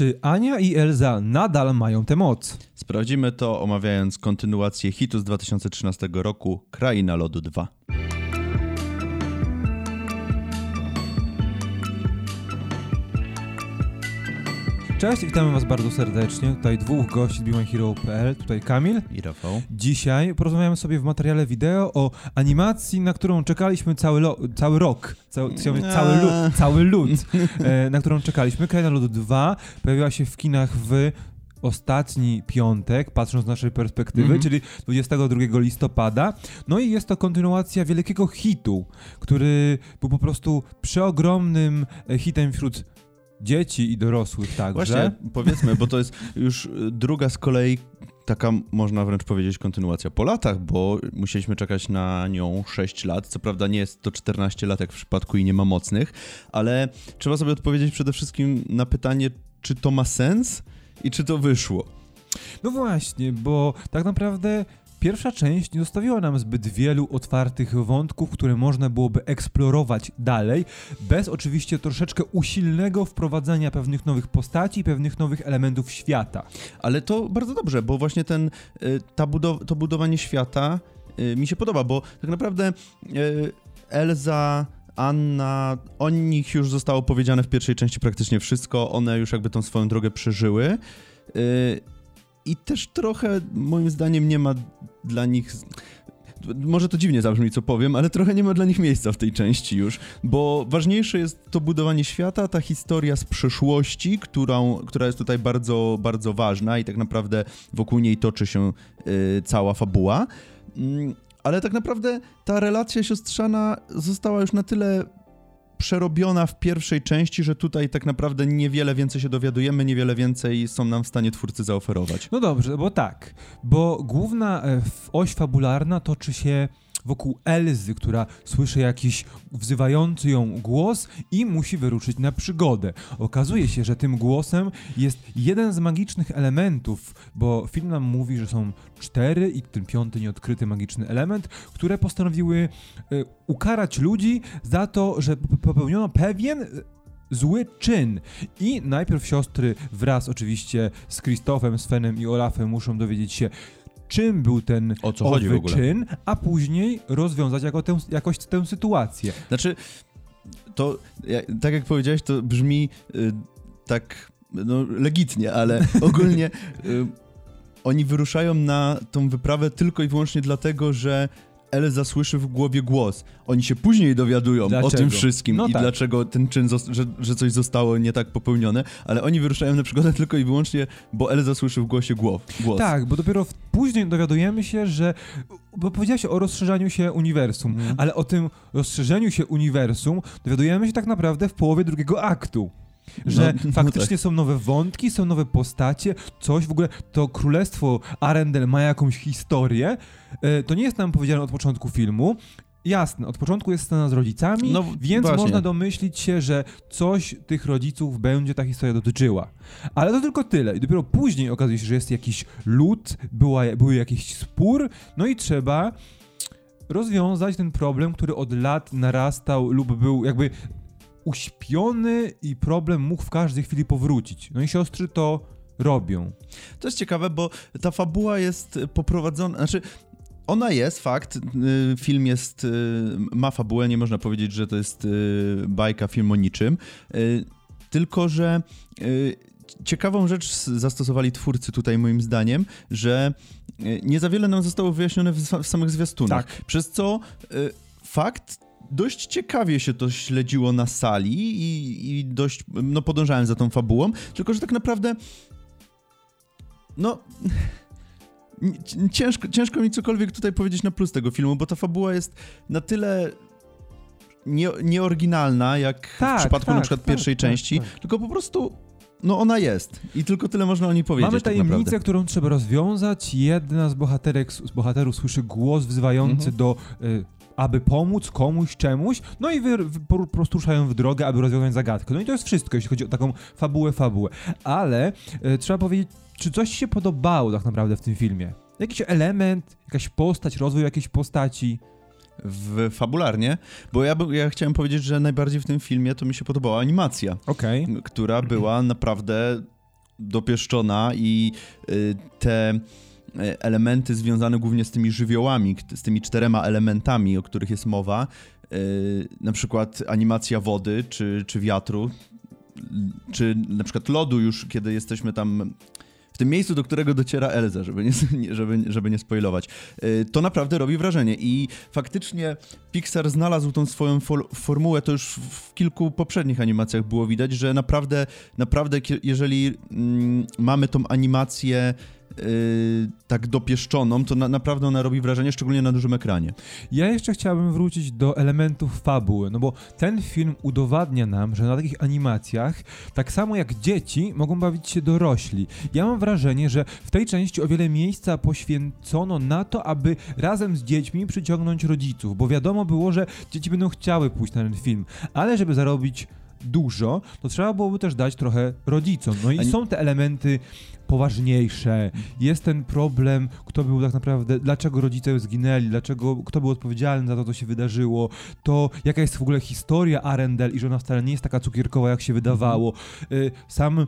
Czy Ania i Elza nadal mają tę moc? Sprawdzimy to omawiając kontynuację hitu z 2013 roku Kraina Lodu 2. Cześć, witamy Was bardzo serdecznie. Tutaj dwóch gości z BeMyHero.pl, tutaj Kamil. I Rafał. Dzisiaj porozmawiamy sobie w materiale wideo o animacji, na którą czekaliśmy cały, lo- cały rok. Cały, powiedzieć cały, lu- cały lud, e, na którą czekaliśmy. Kraina Lodu 2 pojawiła się w kinach w ostatni piątek, patrząc z naszej perspektywy, Mhm. czyli 22 listopada. No i jest to kontynuacja wielkiego hitu, który był po prostu przeogromnym e, hitem wśród dzieci i dorosłych także. Właśnie powiedzmy, bo to jest już druga z kolei taka, można wręcz powiedzieć, kontynuacja po latach, bo musieliśmy czekać na nią 6 lat. Co prawda nie jest to 14 lat jak w przypadku i nie ma mocnych, ale trzeba sobie odpowiedzieć przede wszystkim na pytanie, czy to ma sens i czy to wyszło. No właśnie, bo tak naprawdę pierwsza część nie zostawiła nam zbyt wielu otwartych wątków, które można byłoby eksplorować dalej, bez oczywiście troszeczkę usilnego wprowadzania pewnych nowych postaci, pewnych nowych elementów świata. Ale to bardzo dobrze, bo właśnie ten, y, ta budow- to budowanie świata y, mi się podoba, bo tak naprawdę y, Elza, Anna, o nich już zostało powiedziane w pierwszej części praktycznie wszystko, one już jakby tą swoją drogę przeżyły. y, I też trochę, moim zdaniem, nie ma dla nich. Może to dziwnie zabrzmi, co powiem, ale trochę nie ma dla nich miejsca w tej części już, bo ważniejsze jest to budowanie świata, ta historia z przeszłości, którą, która jest tutaj bardzo, bardzo ważna i tak naprawdę wokół niej toczy się y, cała fabuła. Mm, ale tak naprawdę ta relacja siostrzana została już na tyle przerobiona w pierwszej części, że tutaj tak naprawdę niewiele więcej się dowiadujemy, niewiele więcej są nam w stanie twórcy zaoferować. No dobrze, bo tak, bo główna e, oś fabularna toczy się wokół Elzy, która słyszy jakiś wzywający ją głos i musi wyruszyć na przygodę. Okazuje się, że tym głosem jest jeden z magicznych elementów, bo film nam mówi, że są cztery i ten piąty nieodkryty magiczny element, które postanowiły e, ukarać ludzi za to, że popełniono pewien e, zły czyn. I najpierw siostry wraz oczywiście z Krzysztofem, Svenem i Olafem muszą dowiedzieć się, czym był ten O co owy czyn, a później rozwiązać jako tę, jakoś tę sytuację. Znaczy, to tak jak powiedziałeś, to brzmi y, tak no, legitnie, ale ogólnie y, oni wyruszają na tą wyprawę tylko i wyłącznie dlatego, że Elza słyszy w głowie głos. Oni się później dowiadują o Dlaczego? tym wszystkim No i tak. dlaczego ten czyn, że, że coś zostało nie tak popełnione, ale oni wyruszają na przygodę tylko i wyłącznie, bo Elza słyszy w głosie głos. Tak, bo dopiero później dowiadujemy się, że. Bo powiedziałeś o rozszerzaniu się uniwersum, Mhm. ale o tym rozszerzeniu się uniwersum dowiadujemy się tak naprawdę w połowie drugiego aktu. Że No, no faktycznie są nowe wątki, są nowe postacie, coś w ogóle, to królestwo Arendelle ma jakąś historię. E, To nie jest nam powiedziane od początku filmu. Jasne, od początku jest scena z rodzicami, No, więc właśnie. można domyślić się, że coś tych rodziców będzie ta historia dotyczyła. Ale to tylko tyle. I dopiero później okazuje się, że jest jakiś lud, była, był jakiś spór, no i trzeba rozwiązać ten problem, który od lat narastał lub był jakby uśpiony i problem mógł w każdej chwili powrócić. No i siostry to robią. To jest ciekawe, bo ta fabuła jest poprowadzona, znaczy ona jest, fakt, y, film jest, y, ma fabułę, nie można powiedzieć, że to jest y, bajka, film o niczym, tylko że ciekawą rzecz zastosowali twórcy tutaj moim zdaniem, że nie za wiele nam zostało wyjaśnione w, samych zwiastunach, Tak. przez co fakt dość ciekawie się to śledziło na sali i, i dość, no podążałem za tą fabułą, tylko że tak naprawdę no. Ciężko, ciężko mi cokolwiek tutaj powiedzieć na plus tego filmu, bo ta fabuła jest na tyle nie, nieoryginalna, jak Tak, w przypadku tak, na przykład tak, pierwszej tak, części, tak. tylko po prostu, no ona jest. I tylko tyle można o niej powiedzieć. Mamy tak tajemnicę, naprawdę. którą trzeba rozwiązać. Jedna z bohaterek, z bohaterów słyszy głos wzywający Mhm. do, y, aby pomóc komuś, czemuś, no i wy, wy, po prostu ruszają w drogę, aby rozwiązać zagadkę. No i to jest wszystko, jeśli chodzi o taką fabułę, fabułę. Ale y, trzeba powiedzieć, czy coś ci się podobało tak naprawdę w tym filmie? Jakiś element, jakaś postać, rozwój jakiejś postaci? W, fabularnie, bo ja, by- ja chciałem powiedzieć, że najbardziej w tym filmie to mi się podobała animacja, Okej. która była naprawdę dopieszczona i y, te elementy związane głównie z tymi żywiołami, z tymi czterema elementami, o których jest mowa, y, na przykład animacja wody czy, czy wiatru, czy na przykład lodu już, kiedy jesteśmy tam w tym miejscu, do którego dociera Elza, żeby nie, żeby, żeby nie spoilować. To naprawdę robi wrażenie i faktycznie Pixar znalazł tą swoją formułę, to już w kilku poprzednich animacjach było widać, że naprawdę, naprawdę jeżeli mm, mamy tą animację Yy, tak dopieszczoną, to na, naprawdę ona robi wrażenie, szczególnie na dużym ekranie. Ja jeszcze chciałbym wrócić do elementów fabuły, no bo ten film udowadnia nam, że na takich animacjach, tak samo jak dzieci, mogą bawić się dorośli. Ja mam wrażenie, że w tej części o wiele miejsca poświęcono na to, aby razem z dziećmi przyciągnąć rodziców, bo wiadomo było, że dzieci będą chciały pójść na ten film, ale żeby zarobić dużo, to trzeba byłoby też dać trochę rodzicom. No i są te elementy poważniejsze. Jest ten problem, kto był tak naprawdę, dlaczego rodzice zginęli, dlaczego, kto był odpowiedzialny za to, co się wydarzyło, to jaka jest w ogóle historia Arendelle i że ona wcale nie jest taka cukierkowa, jak się wydawało. Y, sam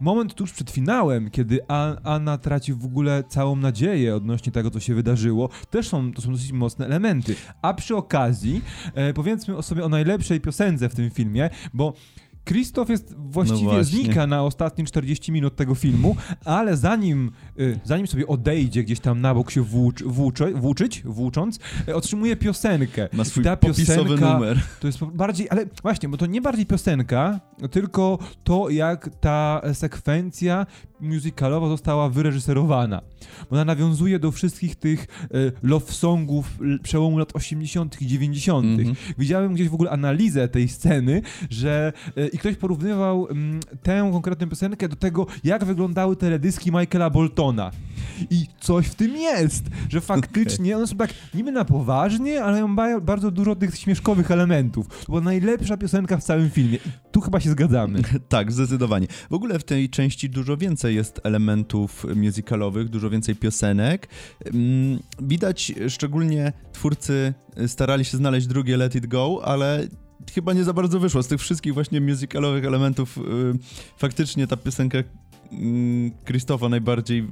moment tuż przed finałem, kiedy Anna traci w ogóle całą nadzieję odnośnie tego, co się wydarzyło, też są, to są dosyć mocne elementy. A przy okazji, e, powiedzmy sobie o najlepszej piosence w tym filmie, bo Krzysztof jest właściwie no znika na ostatnie 40 minut tego filmu, ale zanim, y, zanim sobie odejdzie gdzieś tam na bok się włócz, włóczy, włóczyć, włócząc, y, otrzymuje piosenkę. Ma swój ta piosenka, numer. To jest bardziej, ale właśnie, bo to nie bardziej piosenka, tylko to, jak ta sekwencja musicalowa została wyreżyserowana. Ona nawiązuje do wszystkich tych y, love songów przełomu lat 80. i 90. Mm -hmm. Widziałem gdzieś w ogóle analizę tej sceny, że y, i ktoś porównywał mm, tę konkretną piosenkę do tego, jak wyglądały teledyski Michaela Boltona. I coś w tym jest, że faktycznie one są tak niby na poważnie, ale mają bardzo dużo tych śmieszkowych elementów. To była najlepsza piosenka w całym filmie. I tu chyba się zgadzamy. tak, zdecydowanie. W ogóle w tej części dużo więcej jest elementów musicalowych, dużo więcej piosenek. Mm, widać szczególnie twórcy starali się znaleźć drugie Let It Go, ale chyba nie za bardzo wyszło. Z tych wszystkich właśnie musicalowych elementów yy, faktycznie ta piosenka yy, Krzysztofa najbardziej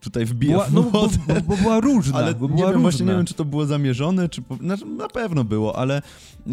tutaj wbija była, no, bo, bo, bo, była różna. Ale była nie wiem, różna. właśnie nie wiem, czy to było zamierzone, czy... Znaczy, na pewno było, ale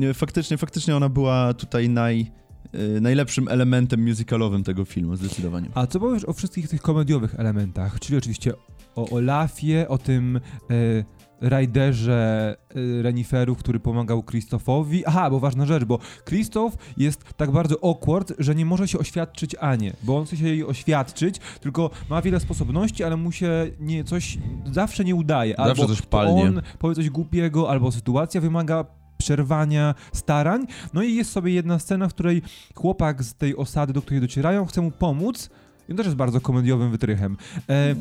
y, faktycznie, faktycznie ona była tutaj naj y, najlepszym elementem musicalowym tego filmu, zdecydowanie. A co powiesz o wszystkich tych komediowych elementach, czyli oczywiście o Olafie, o tym y, Raiderze y, Reniferów, który pomagał Krzysztofowi. Aha, bo ważna rzecz, bo Krzysztof jest tak bardzo awkward, że nie może się oświadczyć Anie, bo on chce się jej oświadczyć, tylko ma wiele sposobności, ale mu się nie, coś zawsze nie udaje. Albo zawsze coś palnie. on powie coś głupiego, albo sytuacja wymaga przerwania starań. No i jest sobie jedna scena, w której chłopak z tej osady, do której docierają, chce mu pomóc. I on też jest bardzo komediowym wytrychem. E,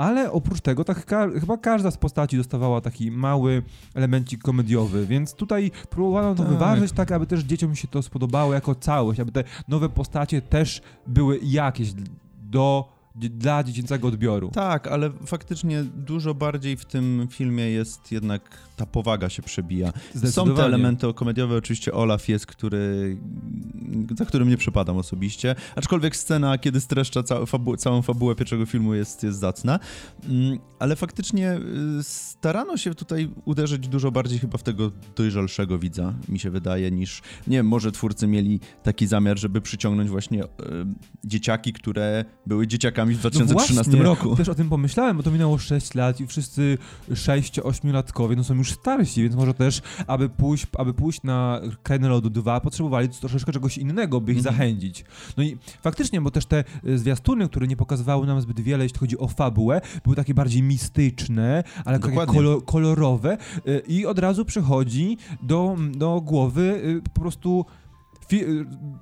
ale oprócz tego tak ka chyba każda z postaci dostawała taki mały elemencik komediowy, więc tutaj próbowano to tak. wyważyć tak, aby też dzieciom się to spodobało jako całość, aby te nowe postacie też były jakieś do dla dziecięcego odbioru. Tak, ale faktycznie dużo bardziej w tym filmie jest jednak ta powaga się przebija. Są te elementy komediowe, oczywiście Olaf jest, który, za którym nie przypadam osobiście, aczkolwiek scena, kiedy streszcza całą, fabu całą fabułę pierwszego filmu jest, jest zacna, mm, ale faktycznie y, starano się tutaj uderzyć dużo bardziej chyba w tego dojrzalszego widza, mi się wydaje, niż, nie wiem, może twórcy mieli taki zamiar, żeby przyciągnąć właśnie y, dzieciaki, które były dzieciakami w 2013 no roku. Też o tym pomyślałem, bo to minęło 6 lat i wszyscy 6-8-latkowie no są już starsi, więc może też, aby pójść, aby pójść na Krainę Lodu 2, potrzebowali troszeczkę czegoś innego, by ich -hmm. zachęcić. No i faktycznie, bo też te e, zwiastuny, które nie pokazywały nam zbyt wiele, jeśli chodzi o fabułę, były takie bardziej mistyczne, ale takie kolor, kolorowe e, i od razu przychodzi do, do głowy e, po prostu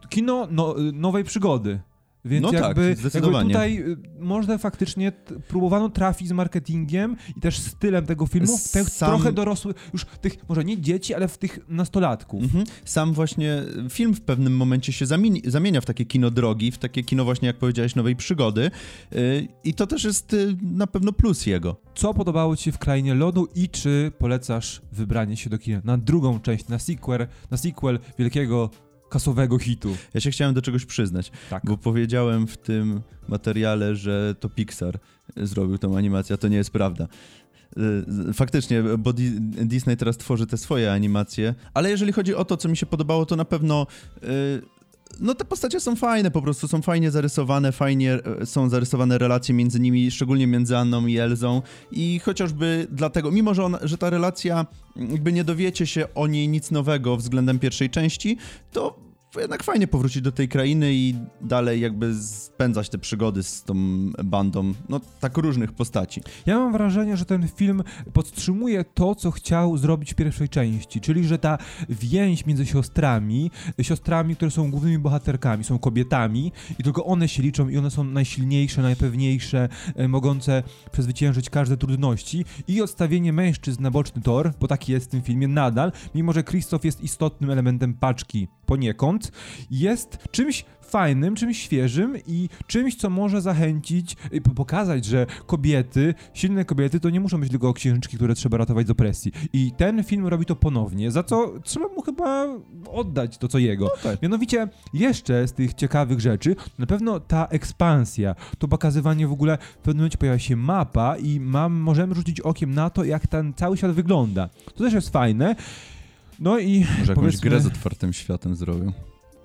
kino no, nowej przygody. Więc no jakby, tak, jakby tutaj y, można faktycznie próbowano trafić z marketingiem i też stylem tego filmu w tych Sam... trochę dorosłych, już tych, może nie dzieci, ale w tych nastolatków. Mhm. Sam właśnie film w pewnym momencie się zamieni, zamienia w takie kino drogi, w takie kino właśnie, jak powiedziałeś, nowej przygody yy, i to też jest yy, na pewno plus jego. Co podobało ci się w Krainie Lodu i czy polecasz wybranie się do kina na drugą część, na sequel, na sequel Wielkiego kasowego hitu. Ja się chciałem do czegoś przyznać, Tak. bo powiedziałem w tym materiale, że to Pixar zrobił tą animację, a to nie jest prawda. Y, Faktycznie, bo Di- Disney teraz tworzy te swoje animacje, ale jeżeli chodzi o to, co mi się podobało, to na pewno y, no te postacie są fajne, po prostu są fajnie zarysowane, fajnie e, są zarysowane relacje między nimi, szczególnie między Anną i Elzą. I chociażby dlatego, mimo że, że ta relacja, jakby nie dowiecie się o niej nic nowego względem pierwszej części, to jednak fajnie powrócić do tej krainy i dalej jakby spędzać te przygody z tą bandą, no tak różnych postaci. Ja mam wrażenie, że ten film podtrzymuje to, co chciał zrobić w pierwszej części, czyli że ta więź między siostrami, siostrami, które są głównymi bohaterkami, są kobietami i tylko one się liczą i one są najsilniejsze, najpewniejsze, e, mogące przezwyciężyć każde trudności i odstawienie mężczyzn na boczny tor, bo taki jest w tym filmie nadal, mimo że Krzysztof jest istotnym elementem paczki poniekąd, jest czymś fajnym, czymś świeżym i czymś, co może zachęcić pokazać, że kobiety, silne kobiety to nie muszą być tylko księżniczki, które trzeba ratować z opresji. I ten film robi to ponownie, za co trzeba mu chyba oddać to, co jego. tak. Mianowicie, jeszcze z tych ciekawych rzeczy, na pewno ta ekspansja, to pokazywanie w ogóle, w pewnym momencie pojawia się mapa i mam, możemy rzucić okiem na to, jak ten cały świat wygląda. To też jest fajne. No i Może jakąś grę z otwartym światem zrobił.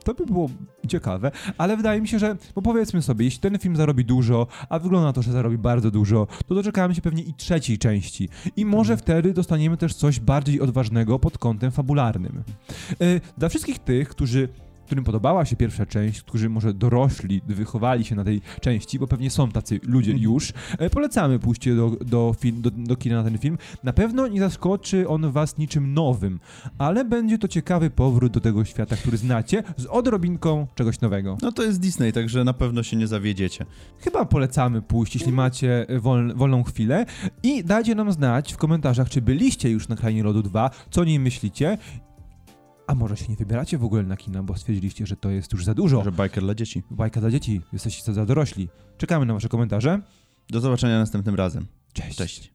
to by było ciekawe, ale wydaje mi się, że, bo powiedzmy sobie, jeśli ten film zarobi dużo, a wygląda na to, że zarobi bardzo dużo, to doczekamy się pewnie i trzeciej części. I może wtedy dostaniemy też coś bardziej odważnego pod kątem fabularnym. Yy, dla wszystkich tych, którzy którym podobała się pierwsza część, którzy może dorośli, wychowali się na tej części, bo pewnie są tacy ludzie Mhm. już, e, polecamy pójście do, do, film, do, do kina na ten film. Na pewno nie zaskoczy on was niczym nowym, ale będzie to ciekawy powrót do tego świata, który znacie, z odrobinką czegoś nowego. No to jest Disney, także na pewno się nie zawiedziecie. Chyba polecamy pójść, jeśli macie e, wol, wolną chwilę i dajcie nam znać w komentarzach, czy byliście już na Krainie Lodu 2, co o niej myślicie, a może się nie wybieracie w ogóle na kina, bo stwierdziliście, że to jest już za dużo. Że bajker dla dzieci. Bajka dla dzieci, jesteście za dorośli. Czekamy na wasze komentarze. Do zobaczenia następnym razem. Cześć. Cześć.